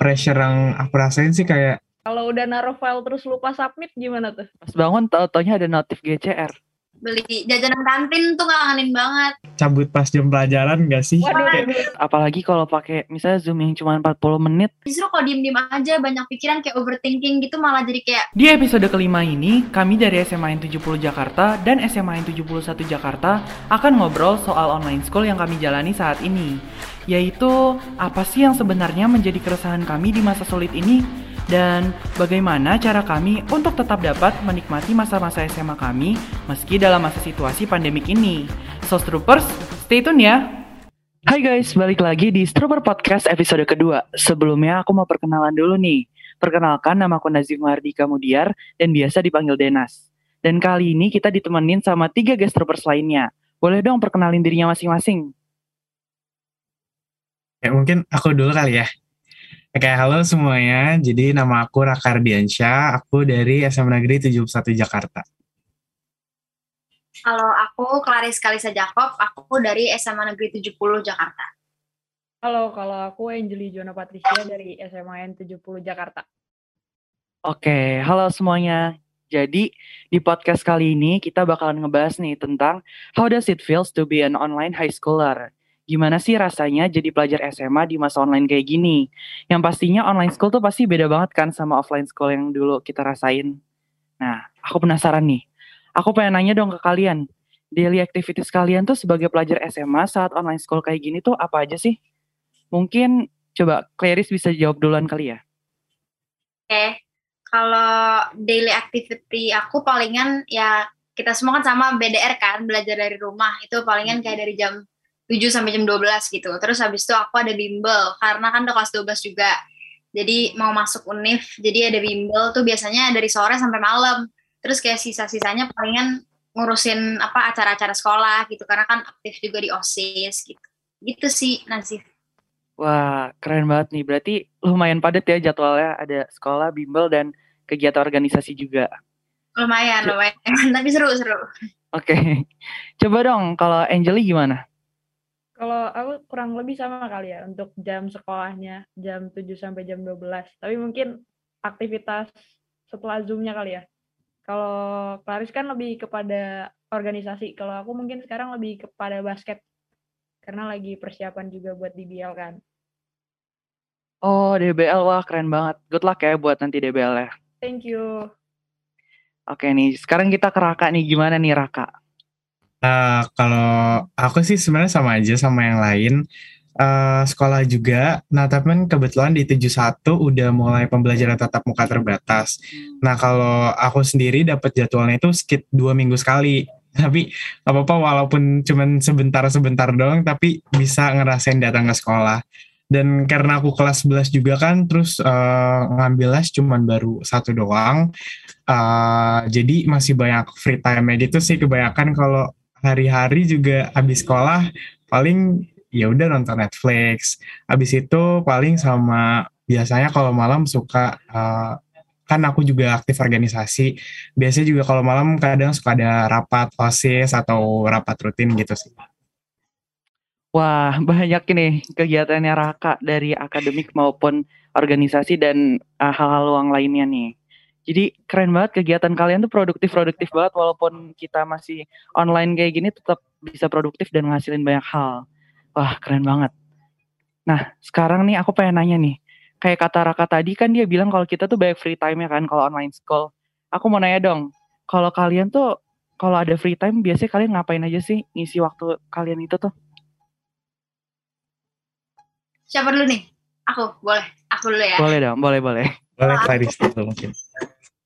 pressure yang aku rasain sih kayak Kalau udah naruh file terus lupa submit gimana tuh? Pas bangun tau-taunya ada notif GCR. Beli jajanan kantin tuh kangenin banget. cabut pas jam pelajaran gak sih? Waduh, Kayak, Apalagi kalau pakai misalnya Zoom yang cuma 40 menit. Justru kalau diem-diem aja banyak pikiran kayak overthinking gitu malah jadi kayak Di episode kelima ini, kami dari SMA N 70 Jakarta dan SMA N 71 Jakarta akan ngobrol soal online school yang kami jalani saat ini. Yaitu, apa sih yang sebenarnya menjadi keresahan kami di masa sulit ini? Dan bagaimana cara kami untuk tetap dapat menikmati masa-masa SMA kami meski dalam masa situasi pandemik ini. So, Troopers, stay tune ya! Hai guys, balik lagi di Strooper Podcast episode kedua. Sebelumnya aku mau perkenalan dulu nih. Perkenalkan nama aku Nazif Mardika Mudiar dan biasa dipanggil Denas. Dan kali ini kita ditemenin sama tiga guest troopers lainnya. Boleh dong perkenalin dirinya masing-masing. Kayak mungkin aku dulu kali ya. Oke, halo semuanya. Jadi nama aku Raka Ardiansyah, aku dari SMA Negeri 71 Jakarta. kalau aku Clarice Kalisa Jakob, aku dari SMA Negeri 70 Jakarta. Halo, kalau aku Angeli Jona Patricia dari SMA N 70 Jakarta. Oke, halo semuanya. Jadi di podcast kali ini kita bakalan ngebahas nih tentang how does it feels to be an online high schooler. Gimana sih rasanya jadi pelajar SMA di masa online kayak gini? Yang pastinya online school tuh pasti beda banget kan sama offline school yang dulu kita rasain. Nah, aku penasaran nih. Aku pengen nanya dong ke kalian. Daily activities kalian tuh sebagai pelajar SMA saat online school kayak gini tuh apa aja sih? Mungkin coba Clarice bisa jawab duluan kali ya. Oke, kalau daily activity aku palingan ya kita semua kan sama BDR kan, belajar dari rumah. Itu palingan kayak dari jam 7 sampai jam 12 gitu. Terus habis itu aku ada bimbel, karena kan udah kelas 12 juga. Jadi mau masuk univ, jadi ada bimbel tuh biasanya dari sore sampai malam. Terus kayak sisa-sisanya palingan ngurusin apa acara-acara sekolah gitu, karena kan aktif juga di OSIS gitu. Gitu sih, Nasif. Wah, keren banget nih. Berarti lumayan padat ya jadwalnya. Ada sekolah, bimbel, dan kegiatan organisasi juga. Lumayan, lumayan. Tapi seru-seru. Oke. Coba dong, kalau Angeli gimana? Kalau aku kurang lebih sama kali ya untuk jam sekolahnya jam 7 sampai jam 12. Tapi mungkin aktivitas setelah Zoom-nya kali ya. Kalau Claris kan lebih kepada organisasi. Kalau aku mungkin sekarang lebih kepada basket. Karena lagi persiapan juga buat DBL kan. Oh, DBL. Wah, keren banget. Good luck ya buat nanti DBL ya. Thank you. Oke nih, sekarang kita ke Raka nih. Gimana nih Raka? Eh, kalau aku sih sebenarnya sama aja sama yang lain. Eh, sekolah juga. Nah, tapi kan kebetulan di 71 udah mulai pembelajaran tatap muka terbatas. Nah, kalau aku sendiri dapat jadwalnya itu skip dua minggu sekali. Tapi apa-apa walaupun cuman sebentar-sebentar doang, tapi bisa ngerasain datang ke sekolah. Dan karena aku kelas 11 juga kan, terus eh, ngambil les cuman baru satu doang. Eh, jadi masih banyak free time gitu sih kebanyakan kalau hari-hari juga habis sekolah paling ya udah nonton Netflix. Habis itu paling sama biasanya kalau malam suka eh, kan aku juga aktif organisasi. Biasanya juga kalau malam kadang suka ada rapat OSIS atau rapat rutin gitu sih. Wah, banyak nih kegiatannya Raka dari akademik maupun organisasi dan uh, hal-hal luang lainnya nih. Jadi keren banget kegiatan kalian tuh produktif-produktif banget walaupun kita masih online kayak gini tetap bisa produktif dan ngasilin banyak hal. Wah, keren banget. Nah, sekarang nih aku pengen nanya nih. Kayak kata Raka tadi kan dia bilang kalau kita tuh banyak free time ya kan kalau online school. Aku mau nanya dong, kalau kalian tuh kalau ada free time biasanya kalian ngapain aja sih ngisi waktu kalian itu tuh? Siapa dulu nih? Aku, boleh. Aku dulu ya. Boleh dong, boleh boleh. Boleh Clarice dulu mungkin.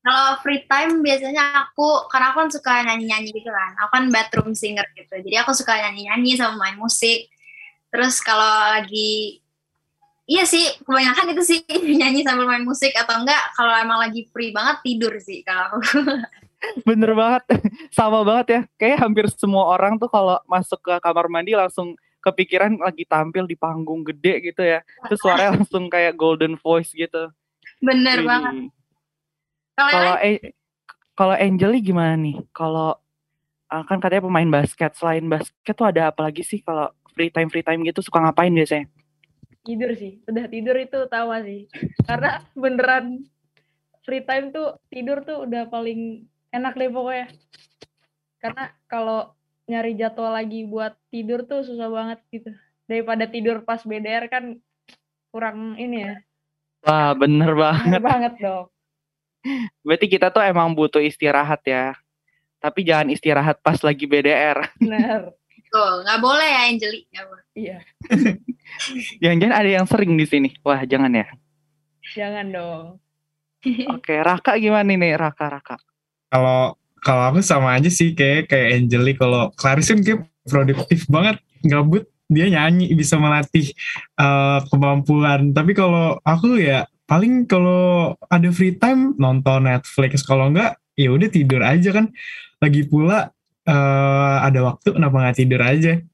Kalau free time biasanya aku, karena aku kan suka nyanyi-nyanyi gitu kan. Aku kan bathroom singer gitu. Jadi aku suka nyanyi-nyanyi sama main musik. Terus kalau lagi, iya sih, kebanyakan itu sih nyanyi sambil main musik atau enggak kalau emang lagi free banget tidur sih kalau aku. Bener banget, sama banget ya. Kayak hampir semua orang tuh kalau masuk ke kamar mandi langsung kepikiran lagi tampil di panggung gede gitu ya. Terus suaranya langsung kayak golden voice gitu. Bener Widih. banget. Kalau Kalau Angeli gimana nih? Kalau uh, kan katanya pemain basket, selain basket tuh ada apa lagi sih kalau free time free time gitu suka ngapain biasanya? tidur sih. Udah tidur itu utama sih. Karena beneran free time tuh tidur tuh udah paling enak deh pokoknya. Karena kalau nyari jadwal lagi buat tidur tuh susah banget gitu. Daripada tidur pas BDR kan kurang ini ya. Wah, bener banget. Bener banget dong. Berarti kita tuh emang butuh istirahat ya. Tapi jangan istirahat pas lagi BDR. Bener. Tuh, nggak boleh ya Angeli. Nggak boleh. Iya. Jangan-jangan ada yang sering di sini. Wah, jangan ya. Jangan dong. Oke, Raka gimana nih Raka Raka? Kalau kalau aku sama aja sih kayak kayak Angeli kalau Clarice kan kayak produktif banget gabut dia nyanyi bisa melatih uh, kemampuan tapi kalau aku ya paling kalau ada free time nonton Netflix kalau enggak ya udah tidur aja kan lagi pula uh, ada waktu kenapa nggak tidur aja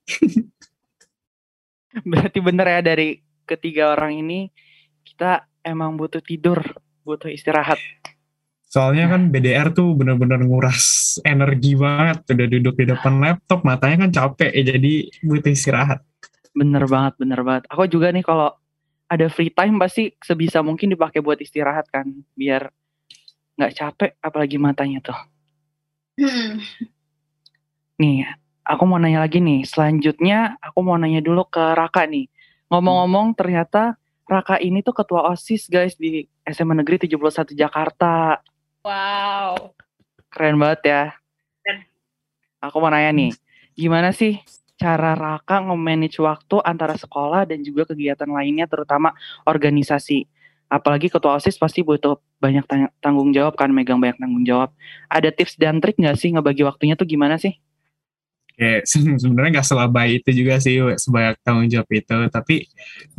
Berarti bener ya dari ketiga orang ini kita emang butuh tidur, butuh istirahat. Soalnya kan BDR tuh bener-bener nguras energi banget. Udah duduk di depan laptop, matanya kan capek ya jadi butuh istirahat. Bener banget, bener banget. Aku juga nih kalau ada free time pasti sebisa mungkin dipakai buat istirahat kan, biar nggak capek, apalagi matanya tuh. Hmm. Nih, aku mau nanya lagi nih. Selanjutnya aku mau nanya dulu ke Raka nih. Ngomong-ngomong ternyata Raka ini tuh ketua OSIS guys di SMA Negeri 71 Jakarta. Wow. Keren banget ya. Keren. Aku mau nanya nih, gimana sih cara Raka nge-manage waktu antara sekolah dan juga kegiatan lainnya terutama organisasi. Apalagi ketua OSIS pasti butuh banyak tang- tanggung jawab kan, megang banyak tanggung jawab. Ada tips dan trik nggak sih ngebagi waktunya tuh gimana sih? Kayak sebenarnya nggak selabai itu juga sih sebanyak tanggung jawab itu. Tapi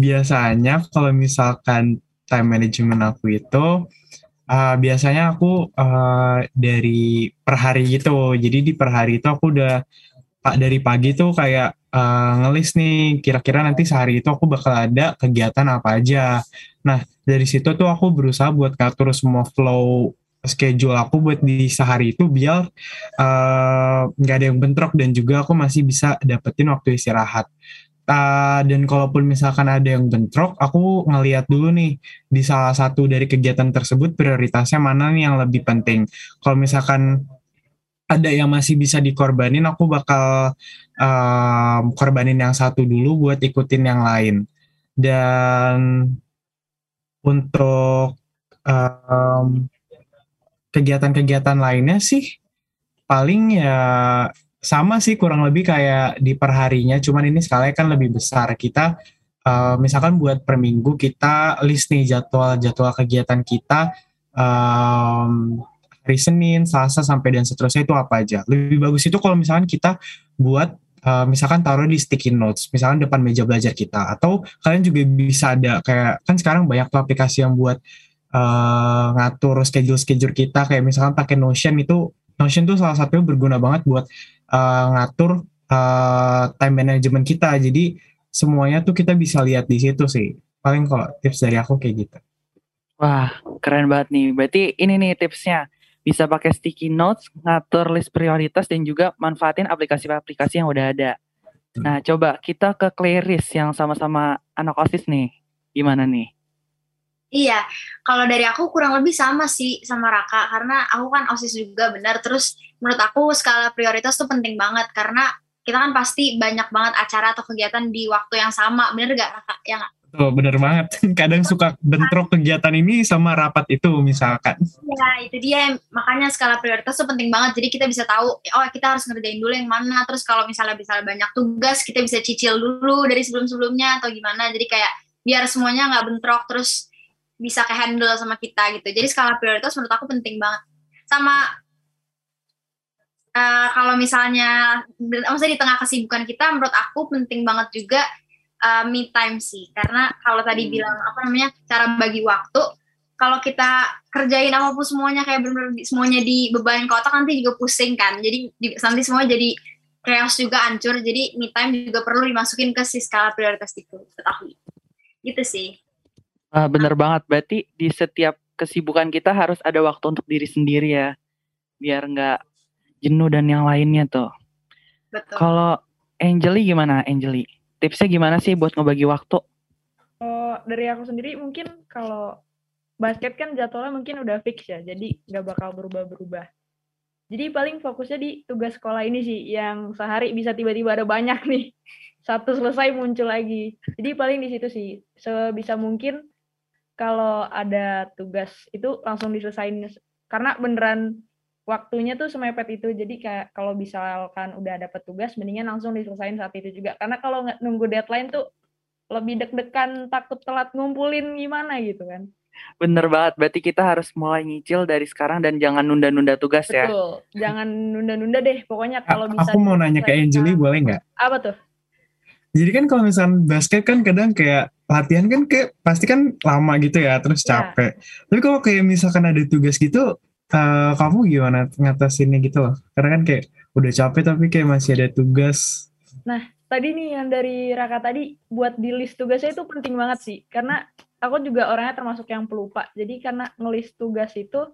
biasanya kalau misalkan time management aku itu uh, biasanya aku uh, dari per hari gitu. Jadi di per hari itu aku udah pak dari pagi tuh kayak uh, ngelis nih kira-kira nanti sehari itu aku bakal ada kegiatan apa aja. Nah dari situ tuh aku berusaha buat ngatur semua flow schedule aku buat di sehari itu biar nggak uh, ada yang bentrok dan juga aku masih bisa dapetin waktu istirahat. Uh, dan kalaupun misalkan ada yang bentrok, aku ngeliat dulu nih di salah satu dari kegiatan tersebut prioritasnya mana nih yang lebih penting. Kalau misalkan ada yang masih bisa dikorbanin, aku bakal um, korbanin yang satu dulu buat ikutin yang lain. Dan untuk um, kegiatan-kegiatan lainnya sih paling ya sama sih kurang lebih kayak di perharinya, cuman ini skalanya kan lebih besar. Kita uh, misalkan buat per minggu kita list nih jadwal-jadwal kegiatan kita um, hari Senin, Selasa sampai dan seterusnya itu apa aja. Lebih bagus itu kalau misalkan kita buat uh, misalkan taruh di sticky notes, misalkan depan meja belajar kita atau kalian juga bisa ada kayak kan sekarang banyak tuh aplikasi yang buat uh, ngatur schedule-schedule kita kayak misalkan pakai Notion itu Notion tuh salah satunya berguna banget buat uh, ngatur uh, time management kita. Jadi semuanya tuh kita bisa lihat di situ sih. Paling kalau tips dari aku kayak gitu. Wah, keren banget nih. Berarti ini nih tipsnya. Bisa pakai sticky notes, ngatur list prioritas, dan juga manfaatin aplikasi-aplikasi yang udah ada. Nah, coba kita ke Clarice yang sama-sama anak OSIS nih. Gimana nih? Iya, kalau dari aku kurang lebih sama sih sama Raka karena aku kan OSIS juga benar. Terus menurut aku skala prioritas tuh penting banget karena kita kan pasti banyak banget acara atau kegiatan di waktu yang sama. Bener gak Raka? Ya gak? Oh, bener banget. Kadang suka bentrok kegiatan ini sama rapat itu misalkan. Ya, itu dia. Makanya skala prioritas tuh penting banget. Jadi kita bisa tahu, oh kita harus ngerjain dulu yang mana. Terus kalau misalnya bisa banyak tugas, kita bisa cicil dulu dari sebelum-sebelumnya atau gimana. Jadi kayak biar semuanya nggak bentrok. Terus bisa ke handle sama kita gitu. Jadi skala prioritas menurut aku penting banget. Sama uh, kalau misalnya, maksudnya di tengah kesibukan kita, menurut aku penting banget juga uh, me time sih. Karena kalau tadi hmm. bilang apa namanya cara bagi waktu, kalau kita kerjain apa pun semuanya kayak benar-benar semuanya dibebanin ke otak nanti juga pusing kan. Jadi di, nanti semua jadi chaos juga hancur. Jadi me time juga perlu dimasukin ke si skala prioritas itu. Ketahui. Gitu sih. Ah, bener banget. Berarti di setiap kesibukan kita harus ada waktu untuk diri sendiri ya. Biar nggak jenuh dan yang lainnya tuh. Betul. Kalau Angeli gimana Angeli? Tipsnya gimana sih buat ngebagi waktu? Kalau dari aku sendiri mungkin kalau basket kan jadwalnya mungkin udah fix ya, jadi nggak bakal berubah-berubah. Jadi paling fokusnya di tugas sekolah ini sih, yang sehari bisa tiba-tiba ada banyak nih. Satu selesai muncul lagi. Jadi paling di situ sih, sebisa mungkin kalau ada tugas itu langsung diselesain karena beneran waktunya tuh semepet itu jadi kayak kalau misalkan udah dapet tugas mendingan langsung diselesain saat itu juga karena kalau nggak nunggu deadline tuh lebih deg-degan takut telat ngumpulin gimana gitu kan Bener banget, berarti kita harus mulai nyicil dari sekarang dan jangan nunda-nunda tugas ya. betul jangan nunda-nunda deh pokoknya A- kalau bisa aku mau nanya ke diselesain Angeli sekarang. boleh nggak? apa tuh Jadi kan kalau misalnya basket kan kadang kayak latihan kan kayak pasti kan lama gitu ya, terus Ya. capek. Tapi kalau kayak misalkan ada tugas gitu, eh, kamu gimana ngatasinnya gitu loh? Karena kan kayak udah capek tapi kayak masih ada tugas. tadi nih yang dari Raka tadi buat di list tugasnya itu penting banget sih karena aku juga orangnya termasuk yang pelupa jadi karena ngelis tugas itu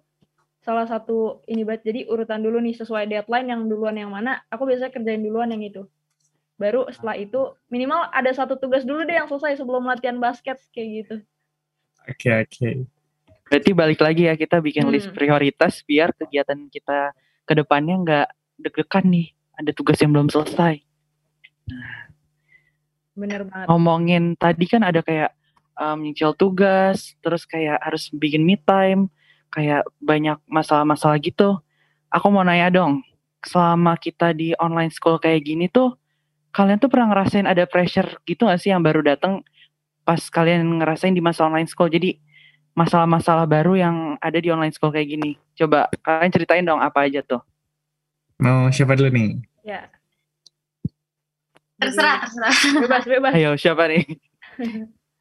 salah satu ini banget jadi urutan dulu nih sesuai deadline yang duluan yang mana aku biasanya kerjain duluan yang itu baru setelah itu minimal ada satu tugas dulu deh yang selesai sebelum latihan basket kayak gitu Oke oke. Berarti balik lagi ya kita bikin list Hmm. prioritas biar kegiatan kita ke depannya nggak deg-degan nih. Ada tugas yang belum selesai. bener banget Ngomongin tadi kan ada kayak um, nyicil tugas, terus kayak harus bikin me time, kayak banyak masalah-masalah gitu. Aku mau nanya dong, selama kita di online school kayak gini tuh, kalian tuh pernah ngerasain ada pressure gitu gak sih yang baru datang pas kalian ngerasain di masa online school? Jadi masalah-masalah baru yang ada di online school kayak gini. Coba kalian ceritain dong apa aja tuh. Mau siapa dulu nih? ya Terserah, terserah. bebas bebas Ayo siapa nih?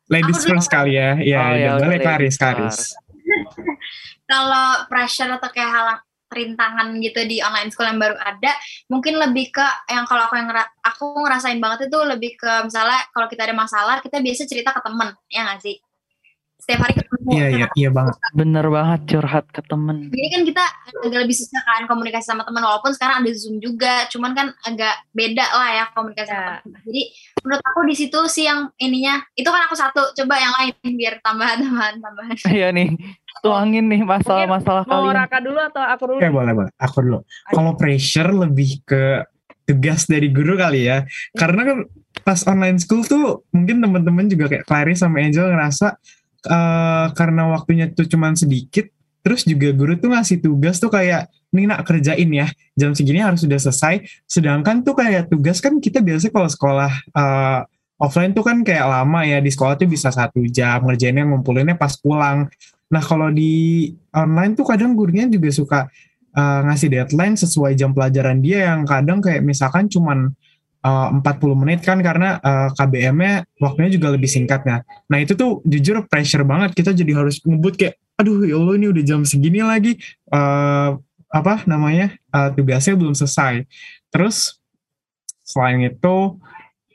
Ladies first kali ya. Iya, Oh, ya, ya boleh Karis, Karis. Kalau pressure atau kayak halang rintangan gitu di online school yang baru ada, mungkin lebih ke yang kalau aku yang ngera- aku ngerasain banget itu lebih ke misalnya kalau kita ada masalah, kita biasa cerita ke temen, ya nggak sih? Setiap hari ketemu. Iya, iya, iya banget. Bener banget curhat ke temen. Jadi kan kita agak lebih susah kan komunikasi sama teman walaupun sekarang ada Zoom juga, cuman kan agak beda lah ya komunikasi Ya. sama teman. Jadi menurut aku di situ sih yang ininya, itu kan aku satu, coba yang lain biar tambahan tambahan tambahan. Ayo nih, tuangin nih masalah-masalah mau kalian. Raka dulu atau aku dulu Oke, nih? boleh, boleh. Aku dulu. Kalau pressure lebih ke tugas dari guru kali ya. Karena kan pas online school tuh mungkin teman-teman juga kayak Clarice sama Angel ngerasa eh, karena waktunya tuh cuman sedikit, terus juga guru tuh ngasih tugas tuh kayak nih nak kerjain ya jam segini harus sudah selesai. Sedangkan tuh kayak tugas kan kita biasanya kalau sekolah eh, offline tuh kan kayak lama ya di sekolah tuh bisa satu jam ngerjainnya ngumpulinnya pas pulang. Nah kalau di online tuh kadang gurunya juga suka uh, ngasih deadline sesuai jam pelajaran dia yang kadang kayak misalkan cuman uh, 40 menit kan karena uh, KBM-nya waktunya juga lebih singkatnya. Nah itu tuh jujur pressure banget. Kita jadi harus ngebut kayak aduh ya Allah ini udah jam segini lagi. Uh, apa namanya? Uh, tugasnya belum selesai. Terus selain itu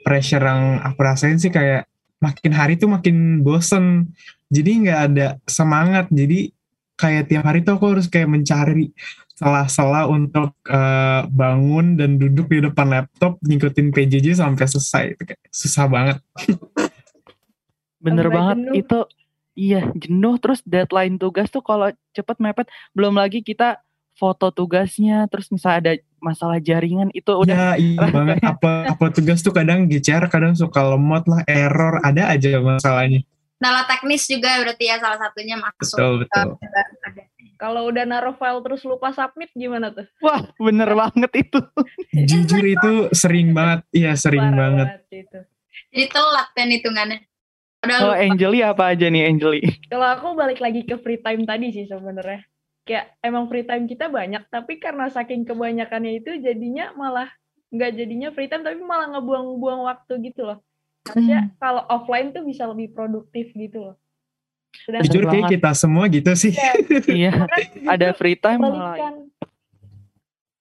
pressure yang aku rasain sih kayak makin hari tuh makin bosen. Jadi nggak ada semangat. Jadi kayak tiap hari tuh aku harus kayak mencari sela-sela untuk eh, bangun dan duduk di depan laptop ngikutin PJJ sampai selesai itu kayak susah banget Bener banget jenuh. itu. Iya, jenuh terus deadline tugas tuh kalau cepet mepet, belum lagi kita foto tugasnya, terus misalnya ada masalah jaringan itu udah ya iya banget apa apa tugas tuh kadang GCR kadang suka lemot lah error ada aja masalahnya Nala teknis juga berarti ya salah satunya masuk. betul betul ada. Kalau udah naruh file terus lupa submit gimana tuh wah bener banget itu. jujur itu sering banget iya sering Parah banget itu Jadi telat kan hitungannya. Udah Oh lupa. Angeli apa aja nih Angeli? Kalau aku balik lagi ke free time tadi sih sebenarnya. Kayak emang free time kita banyak, tapi karena saking kebanyakannya itu jadinya malah nggak jadinya free time, tapi malah ngebuang-buang waktu gitu loh. Harusnya kalau offline tuh bisa lebih produktif gitu loh. Sedangkan jujur kayak kita semua gitu sih. Ya, Iya, justru ada free time malah.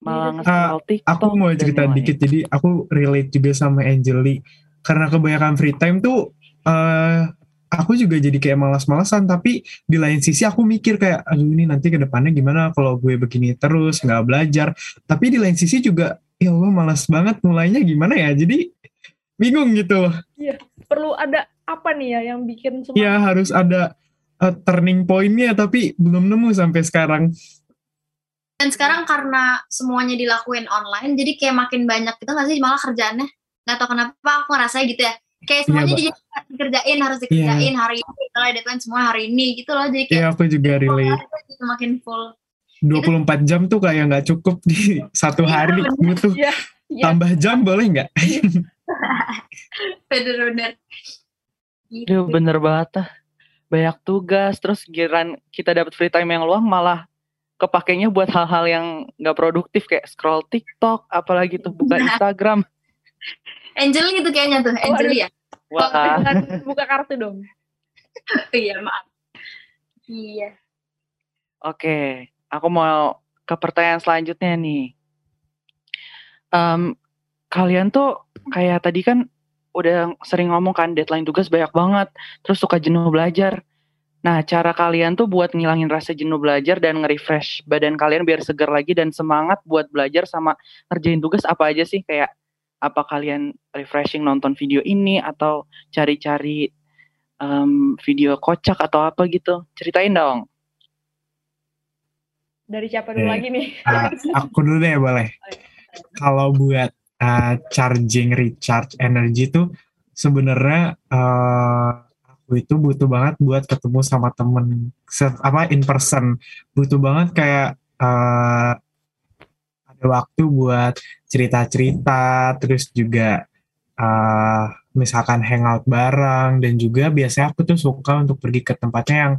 Malah Iya, TikTok. aku mau cerita dikit. Jadi aku relate juga sama Angeli. Karena kebanyakan free time tuh eh aku juga jadi kayak malas-malasan. Tapi di lain sisi aku mikir kayak aduh ini nanti ke depannya gimana kalau gue begini terus nggak belajar. Tapi di lain sisi juga ya Allah malas banget mulainya gimana ya? Jadi bingung gitu. Loh Perlu ada apa nih ya yang bikin semangat? ya harus ada uh, turning point-nya tapi belum nemu sampai sekarang Dan sekarang karena semuanya dilakuin online, jadi kayak makin banyak gitu nggak sih malah kerjaannya. Nggak tahu kenapa aku ngerasa gitu ya. Kayak semuanya Mbak. jadi harus dikerjain, harus dikerjain hari ini. Kalau deadline semua hari ini gitu loh. Jadi kayak ya aku juga relate gitu, makin full. 24 jam tuh kayak nggak cukup di satu Iya, hari bener. butuh Iya, iya. tambah jam boleh nggak Bener-bener. Gitu. Aduh, bener banget ah. Banyak tugas, terus giran kita dapat free time yang luang malah kepakainya buat hal-hal yang nggak produktif kayak scroll TikTok, apalagi tuh buka Instagram. Angel gitu kayaknya tuh, Angel Waduh. ya. Wah, buka kartu dong. Iya, maaf. Iya. oke. Aku mau ke pertanyaan selanjutnya nih. Em, kalian tuh kayak tadi kan udah sering ngomong kan deadline tugas banyak banget, terus suka jenuh belajar. Nah, cara kalian tuh buat ngilangin rasa jenuh belajar dan nge-refresh badan kalian biar segar lagi dan semangat buat belajar sama ngerjain tugas apa aja sih? Kayak apa kalian refreshing nonton video ini atau cari-cari em, video kocak atau apa gitu? Ceritain dong. Dari siapa dulu Oke. lagi nih? Ah, aku dulu deh boleh kalau buat uh, charging recharge energy tuh sebenarnya uh, aku itu butuh banget buat ketemu sama temen. Apa in person. Butuh banget kayak uh, ada waktu buat cerita-cerita terus juga uh, misalkan hangout bareng dan juga biasanya aku tuh suka untuk pergi ke tempatnya yang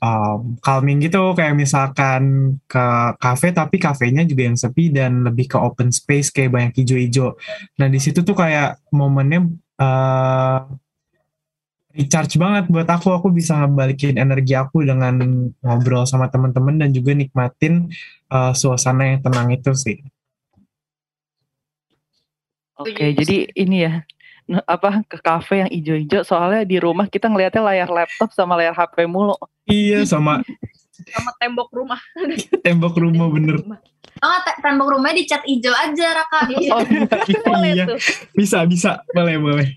um, calming gitu kayak misalkan ke kafe tapi kafenya juga yang sepi dan lebih ke open space kayak banyak hijau-hijau. Nah di situ tuh kayak momennya uh, recharge banget buat aku. Aku bisa ngebalikin energi aku dengan ngobrol sama teman-teman dan juga nikmatin uh, suasana yang tenang itu sih. Oke, Setuju. jadi ini ya apa ke kafe yang ijo-ijo soalnya di rumah kita ngelihatnya layar laptop sama layar HP mulu. Iya sama Sama tembok rumah. tembok rumah bener. Oh, te- tembok rumahnya dicat hijau aja, Raka. Iya. Oh, iya, Boleh iya. tuh. bisa bisa boleh boleh.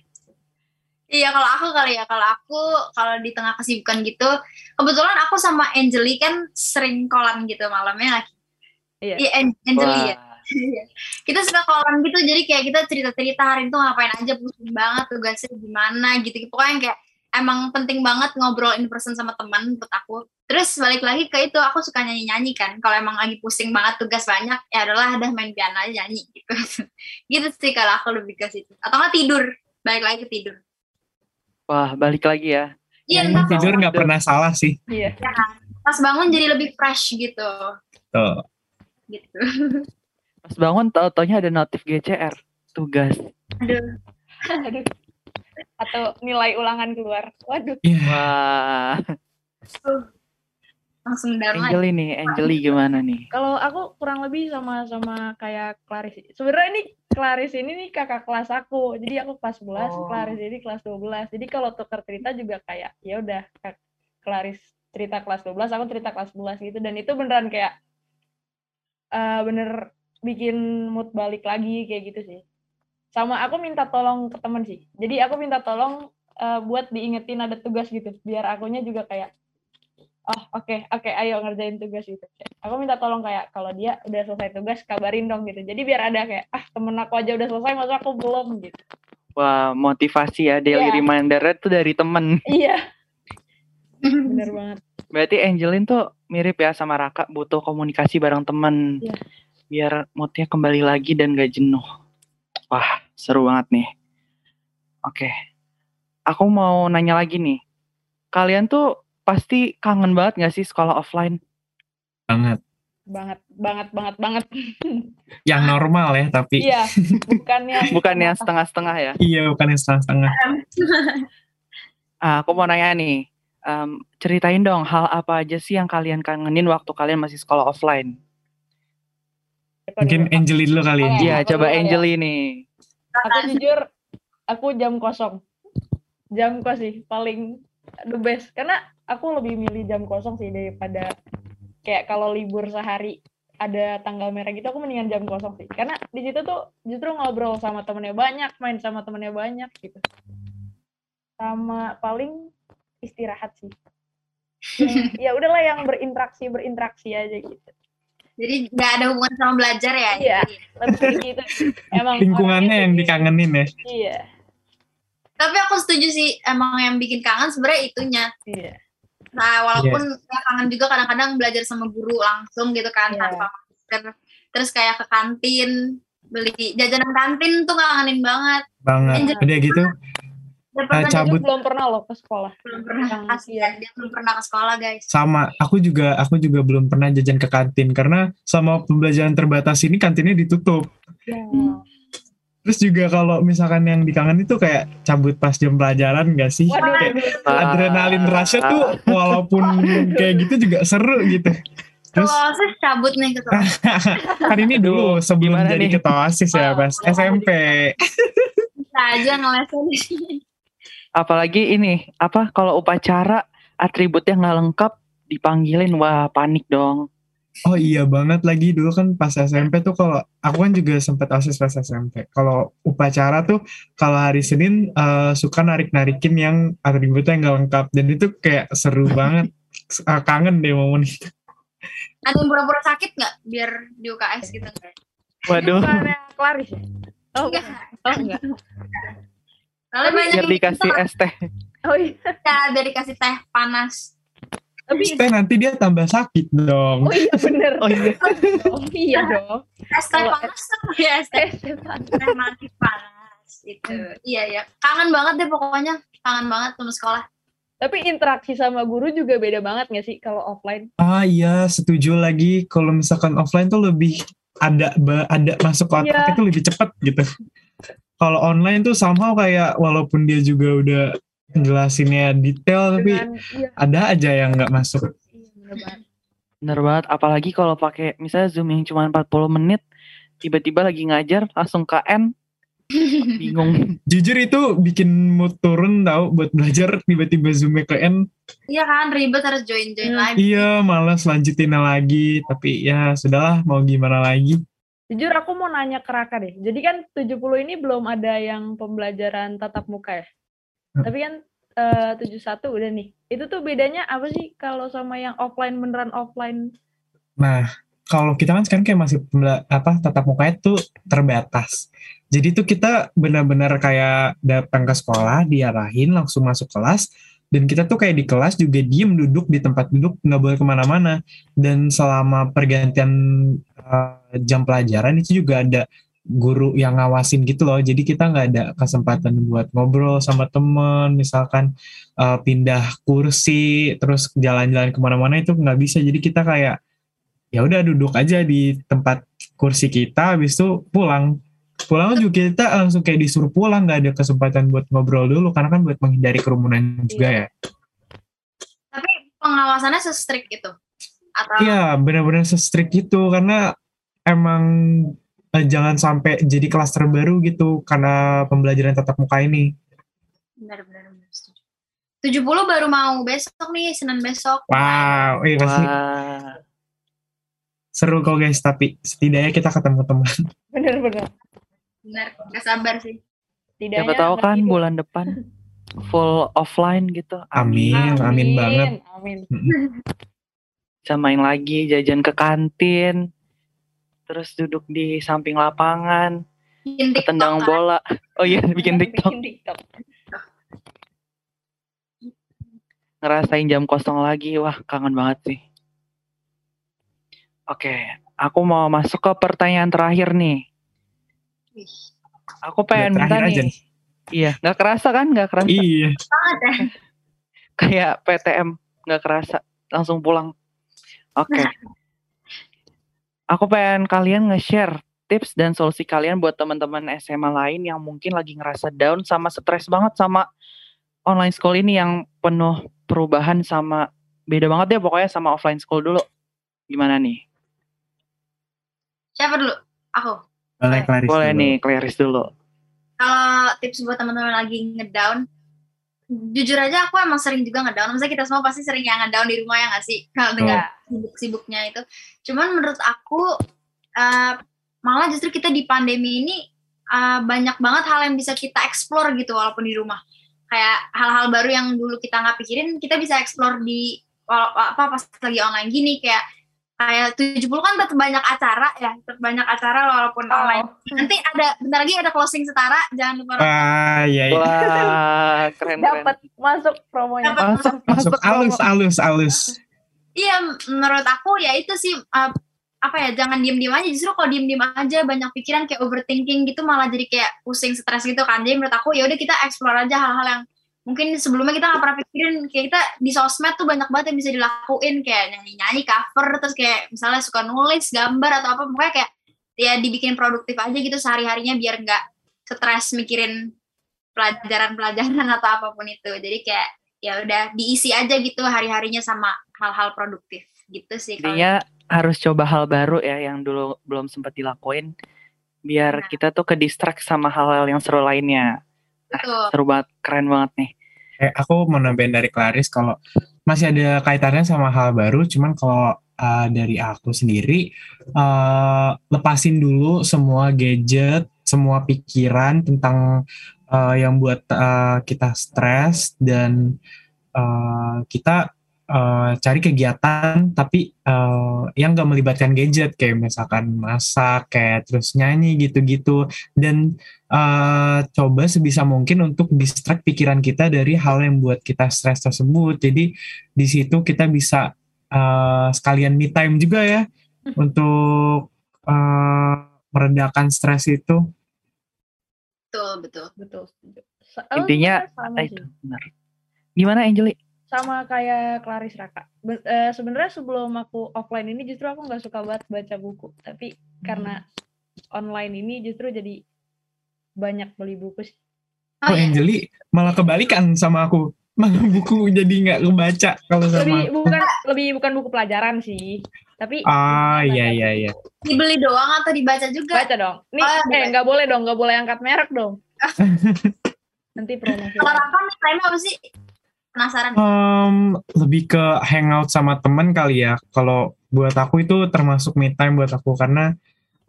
Iya, kalau aku kali ya, kalau aku kalau di tengah kesibukan gitu, kebetulan aku sama Angeli kan sering kolan gitu malamnya lagi. Iya. Iya, An- Angeli ya. Wah, Iya. Kita suka kolan gitu, jadi kayak kita cerita-cerita hari itu ngapain aja, pusing banget, tugasnya gimana gitu. Pokoknya kayak emang penting banget ngobrol in person sama teman menurut aku. Terus balik lagi ke itu, aku suka nyanyi-nyanyi kan. Kalau emang lagi pusing banget, tugas banyak, ya adalah ada main piano aja nyanyi gitu. gitu sih kalau aku lebih ke situ. Atau nggak tidur, balik lagi ke tidur. Wah, balik lagi ya. Iya, Nyanyi ntar Tidur nggak pernah salah sih. Iya. pas bangun jadi lebih fresh gitu. Tuh. Gitu. Pas bangun tau-taunya ada notif GCR tugas. Aduh. Aduh. Atau nilai ulangan keluar. Waduh. Iya. Wah, langsung down lagi. Angel ini, Angeli gimana nih? Kalau aku kurang lebih sama sama kayak Claris. Sebenarnya ini Claris ini nih kakak kelas aku. Jadi aku kelas 11, Oh. Claris ini kelas 12. Jadi kalau tuker cerita juga kayak ya udah Kak Claris cerita kelas 12, aku cerita kelas 11 gitu dan itu beneran kayak eh bener bikin mood balik lagi kayak gitu sih. Sama aku minta tolong ke temen sih. Jadi aku minta tolong eh, buat diingetin ada tugas gitu biar akunya juga kayak oh oke oke ayo ngerjain tugas gitu aku minta tolong kayak kalau dia udah selesai tugas kabarin dong gitu jadi biar ada kayak ah temen aku aja udah selesai masa aku belum gitu Wah, motivasi ya daily Iya. reminder itu dari temen. iya bener banget Berarti Angelin tuh mirip ya sama Raka, butuh komunikasi bareng temen. Iya. Biar moodnya kembali lagi dan gak jenuh. Wah, seru banget nih. Oke. Aku mau nanya lagi nih. Kalian tuh pasti kangen banget gak sih sekolah offline? Banget. banget banget banget banget Yang normal ya tapi. iya bukannya Bukan yang setengah-setengah ya? Iya bukan yang setengah-setengah. Ah, aku mau nanya nih. em, ceritain dong hal apa aja sih yang kalian kangenin waktu kalian masih sekolah offline? Mungkin Angeli dulu kali ya. Iya, coba ya. Angeli nih. aku jujur aku jam kosong jam kos sih paling the best karena aku lebih milih jam kosong sih daripada kayak kalau libur sehari ada tanggal merah gitu aku mendingan jam kosong sih karena di situ tuh justru ngobrol sama temennya banyak main sama temennya banyak gitu sama paling istirahat sih. Yang- ya udahlah yang berinteraksi berinteraksi aja gitu. Jadi nggak ada hubungan sama belajar ya? Iya. Lebih gitu. Emang Lingkungannya yang dikangenin ya. Iya. Tapi aku setuju sih, emang yang bikin kangen sebenarnya itunya. Iya. Nah, walaupun ya kangen juga kadang-kadang belajar sama guru langsung gitu kan Iya. tanpa masker. Terus kayak ke kantin beli jajanan kantin tuh kangenin banget. Banget. Udah gitu, pernah cabut. Belum pernah loh ke sekolah. belum pernah kasihan iya. dia belum pernah ke sekolah guys. sama aku juga aku juga belum pernah jajan ke kantin karena sama pembelajaran terbatas ini kantinnya ditutup. Ya. Terus juga kalau misalkan yang dikangen itu kayak cabut pas jam pelajaran gak sih? Waduh, Kayak aduh. adrenalin rush tuh walaupun kayak gitu juga seru gitu. Terus Kalau osis cabut nih ke sekolah. kan ini dulu sebelum Gimana jadi nih? ketua OSIS ya Oh, pas oh, SMP. Bisa aja ngelesin. Apalagi ini apa kalau upacara atributnya nggak lengkap dipanggilin wah panik dong. Oh iya banget lagi dulu kan pas SMP tuh kalau aku kan juga sempat OSIS pas SMP. Kalau upacara tuh kalau hari Senin eh, suka narik-narikin yang atributnya nggak lengkap dan itu kayak seru banget. Eh, kangen deh momen itu. Ada yang pura-pura sakit nggak biar di UKS gitu nggak? Waduh. Ya? Oh, Enggak. oh enggak. Biar dikasih es teh. Oh iya. bisa biar dikasih teh panas. Tapi teh nanti dia tambah sakit dong. oh iya bener. Oh iya. Oh iya dong. Es teh panas tuh ya es teh Eh, manis panas itu. Iya ya. Kangen banget deh pokoknya. Kangen banget sama sekolah. Tapi interaksi sama guru juga beda banget gak sih kalau offline? Ah iya setuju lagi kalau misalkan offline tuh lebih ada ada masuk ke otak Iya. itu lebih cepat gitu. Kalau online tuh somehow kayak walaupun dia juga udah jelasinnya detail tapi Dengan iya, ada aja yang nggak masuk. iya bener banget. Bener banget. Apalagi kalau pakai misalnya zoom yang cuma 40 menit, tiba-tiba lagi ngajar langsung KN, bingung. Jujur itu bikin mood turun tau buat belajar tiba-tiba zoomnya ke N. Iya kan ribet harus join-join Hmm. lagi. Iya malas lanjutinnya lagi tapi ya sudahlah mau gimana lagi. Jujur aku mau nanya ke Raka deh. Jadi kan 70 ini belum ada yang pembelajaran tatap muka ya. Hmm. Tapi kan eh, 71 udah nih. Itu tuh bedanya apa sih kalau sama yang offline beneran offline? Nah, kalau kita kan sekarang kayak masih apa tatap mukanya tuh terbatas. Jadi tuh kita benar-benar kayak datang ke sekolah, diarahin langsung masuk kelas, dan kita tuh kayak di kelas juga diem duduk di tempat duduk nggak boleh ke mana-mana. Dan selama pergantian eh, jam pelajaran itu juga ada guru yang ngawasin gitu loh. Jadi kita nggak ada kesempatan buat ngobrol sama temen, misalkan eh, pindah kursi, terus jalan-jalan ke mana-mana itu nggak bisa. Jadi kita kayak ya udah duduk aja di tempat kursi kita habis itu pulang pulang juga kita langsung kayak disuruh pulang nggak ada kesempatan buat ngobrol dulu karena kan buat menghindari kerumunan juga ya Tapi pengawasannya se-strict itu. Atau iya benar-benar se-strict itu karena emang eh, jangan sampai jadi kelas terbaru gitu karena pembelajaran tatap muka ini benar-benar benar, setuju. 70 baru mau besok nih, Senin besok. wow iya pasti Wah. seru kok guys tapi setidaknya kita ketemu teman Bener-bener. Benar, gak sabar sih. Tidaknya Siapa tahu nggak kan tidur. bulan depan full offline gitu. amin amin, banget Amin. Bisa main lagi, jajan ke kantin, terus duduk di samping lapangan, Bikin TikTok tendang kan. bola. Oh iya, bikin TikTok. Bikin TikTok. ngerasain jam kosong lagi. Wah, kangen banget sih. Oke, aku mau masuk ke pertanyaan terakhir nih. Aku pengen Udah minta terakhir aja nih. Iya, nggak kerasa kan? Nggak kerasa. iya banget ya. Kayak PTM nggak kerasa. Langsung pulang. Oke. Aku pengen kalian nge-share tips dan solusi kalian buat teman-teman SMA lain yang mungkin lagi ngerasa down sama stres banget sama online school ini yang penuh perubahan sama beda banget ya pokoknya sama offline school dulu. Gimana nih? Siapa dulu? Aku. Boleh Clarice Boleh dulu. nih, Clarice dulu. Kalau tips buat teman-teman lagi ngedown, jujur aja aku emang sering juga ngedown. Maksudnya kita semua pasti sering yang ngedown di rumah ya nggak sih? Kalau dengan sibuk-sibuknya itu. Cuman menurut aku eh, malah justru kita di pandemi ini eh, banyak banget hal yang bisa kita explore gitu walaupun di rumah. kayak hal-hal baru yang dulu kita nggak pikirin kita bisa explore di apa pas lagi online gini kayak kayak 70 kan tetap banyak acara ya tetap banyak acara walaupun Oh. online nanti ada bentar lagi ada closing setara jangan lupa. Wah, iya, iya. Wah, keren. Dapat masuk promonya. Dapat. Masuk Masuk masuk alus, alus, alus. iya menurut aku ya itu sih uh, apa ya jangan diem-diem aja justru kalau diem-diem aja banyak pikiran kayak overthinking gitu malah jadi kayak pusing stres gitu kan jadi menurut aku ya udah kita explore aja hal-hal yang mungkin sebelumnya kita nggak pernah pikirin kayak kita di sosmed tuh banyak banget yang bisa dilakuin kayak nyanyi-nyanyi cover terus kayak misalnya suka nulis gambar atau apa pokoknya kayak ya dibikin produktif aja gitu sehari-harinya biar nggak stres mikirin pelajaran-pelajaran atau apa pun itu jadi kayak ya udah diisi aja gitu hari-harinya sama hal-hal produktif gitu sih kalau Intinya harus coba hal baru ya yang dulu belum sempat dilakuin biar Nah. kita tuh ke distract sama hal-hal yang seru lainnya. Betul. Seru banget, keren banget nih. Eh, aku mau nambahin dari Claris kalau masih ada kaitannya sama hal baru, cuman kalau uh, dari aku sendiri uh, lepasin dulu semua gadget, semua pikiran tentang uh, yang buat uh, kita stres dan uh, kita uh, cari kegiatan tapi uh, yang gak melibatkan gadget kayak misalkan masak, kayak terus nyanyi gitu-gitu dan uh, coba sebisa mungkin untuk distract pikiran kita dari hal yang buat kita stres tersebut. Jadi di situ kita bisa uh, sekalian me time juga ya untuk uh, meredakan stres itu. betul betul Betul. oh, Intinya, itu benar. Gimana Angeli? Sama kayak Claris Raka. Ben- eh, sebenarnya sebelum aku offline ini justru aku nggak suka banget baca buku, tapi karena online ini justru jadi banyak beli buku. sih. oh, Oh. Angeli malah kebalikan sama aku. Malah buku jadi nggak kebaca kalau sama Lebih aku. bukan lebih bukan buku pelajaran sih, tapi Ah iya iya iya. dibeli doang atau dibaca juga Baca dong. Nih, Oh, eh nggak boleh dong, nggak boleh angkat merek dong. Nanti promosi. kalau Raka nih apa sih penasaran Em, lebih ke hangout sama temen kali ya. Kalau buat aku itu termasuk me time buat aku karena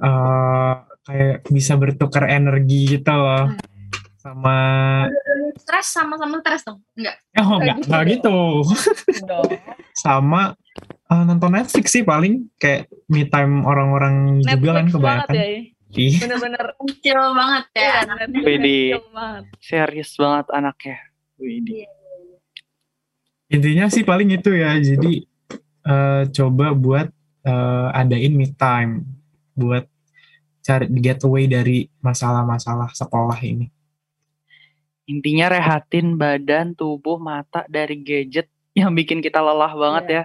eh kayak bisa bertukar energi gitu loh. Hmm. Sama stres sama-sama stres dong enggak oh enggak gitu enggak gitu. dong. sama eh, nonton Netflix sih paling kayak me time orang-orang juga kan kebanyakan. ya. Ih, Bener-bener. kecil banget ya Iya, banget. Serius banget anaknya. Widih. Intinya sih paling itu ya. Jadi eh, coba buat eh, adain me time buat cari getaway dari masalah-masalah sekolah ini. Intinya rehatin badan, tubuh, mata dari gadget yang bikin kita lelah banget ya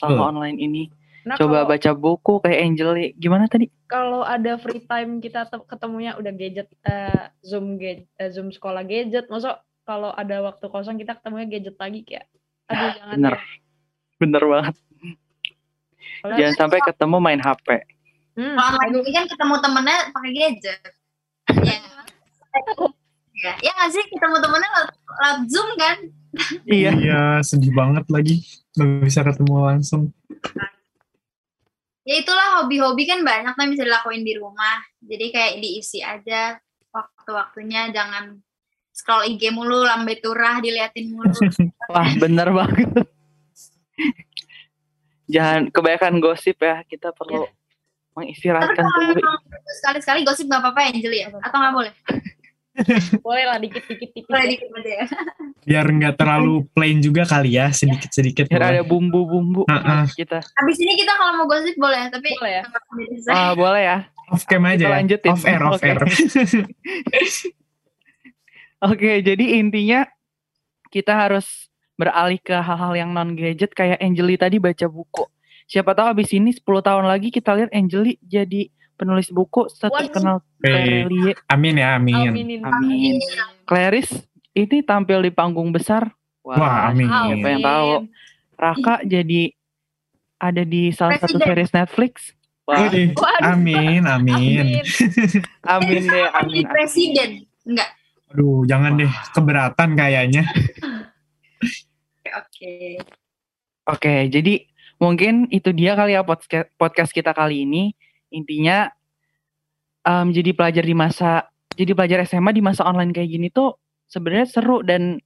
selama online ini. Nah, Coba kalau- baca buku kayak Angeli. Gimana tadi? kalau ada free time kita te- ketemunya udah gadget eh, zoom gadget zoom sekolah gadget masa kalau ada waktu kosong kita ketemunya gadget lagi kayak aduh jangan bener. deh. Bener banget. Kalau- Jangan sampai ketemu main HP. hmm, kalau online aduh, ini kan ketemu temennya pakai gadget ya ya ya nggak sih ketemu temennya lewat, lewat zoom kan Iya. Iya, sedih banget lagi nggak bisa ketemu langsung. ya itulah hobi-hobi kan banyak yang bisa dilakuin di rumah jadi kayak diisi aja waktu-waktunya jangan scroll IG mulu lambe turah diliatin mulu Wah, bener banget. Jangan kebanyakan gosip ya. Kita perlu tapi mengistirahatkan sekali-sekali gosip nggak apa-apa ya Angel ya atau nggak boleh boleh lah dikit-dikit tipis boleh ya. dikit aja ya Biar nggak terlalu plain juga kali ya, sedikit-sedikit. Biar ada bumbu-bumbu ah. kita. Abis ini kita kalau mau gosip boleh, tapi boleh ya Ah, boleh ya. Off cam aja. Kita ya. lanjutin. Off air, off Oke. air. Oke, jadi intinya kita harus beralih ke hal-hal yang non gadget kayak Angeli tadi baca buku. Siapa tahu abis ini 10 tahun lagi kita lihat Angeli jadi penulis buku terkenal Eh, Clelie. amin ya, amin. aminin Amin. Clarice ini tampil di panggung besar. Wah, amin. Siapa yang tahu? Raka jadi ada di salah satu Presiden. series Netflix. Wah, Waduh, Waduh. amin, amin. amin deh, amin. presiden, enggak? Aduh, jangan deh, keberatan kayaknya. Oke, Oke. Jadi mungkin itu dia kali ya podca- podcast kita kali ini. Intinya em, jadi pelajar di masa jadi pelajar SMA di masa online kayak gini tuh sebenarnya seru dan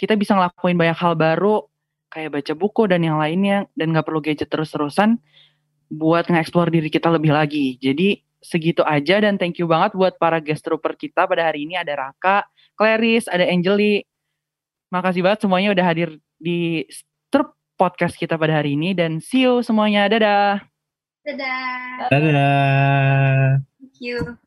kita bisa ngelakuin banyak hal baru kayak baca buku dan yang lainnya dan nggak perlu gadget terus-terusan buat nge-explore diri kita lebih lagi. Jadi segitu aja dan thank you banget buat para guest trooper kita pada hari ini ada Raka, Clarice, ada Angeli. Makasih banget semuanya udah hadir di Strup podcast kita pada hari ini dan see you semuanya. Dadah. Dadah. Dadah. Thank you.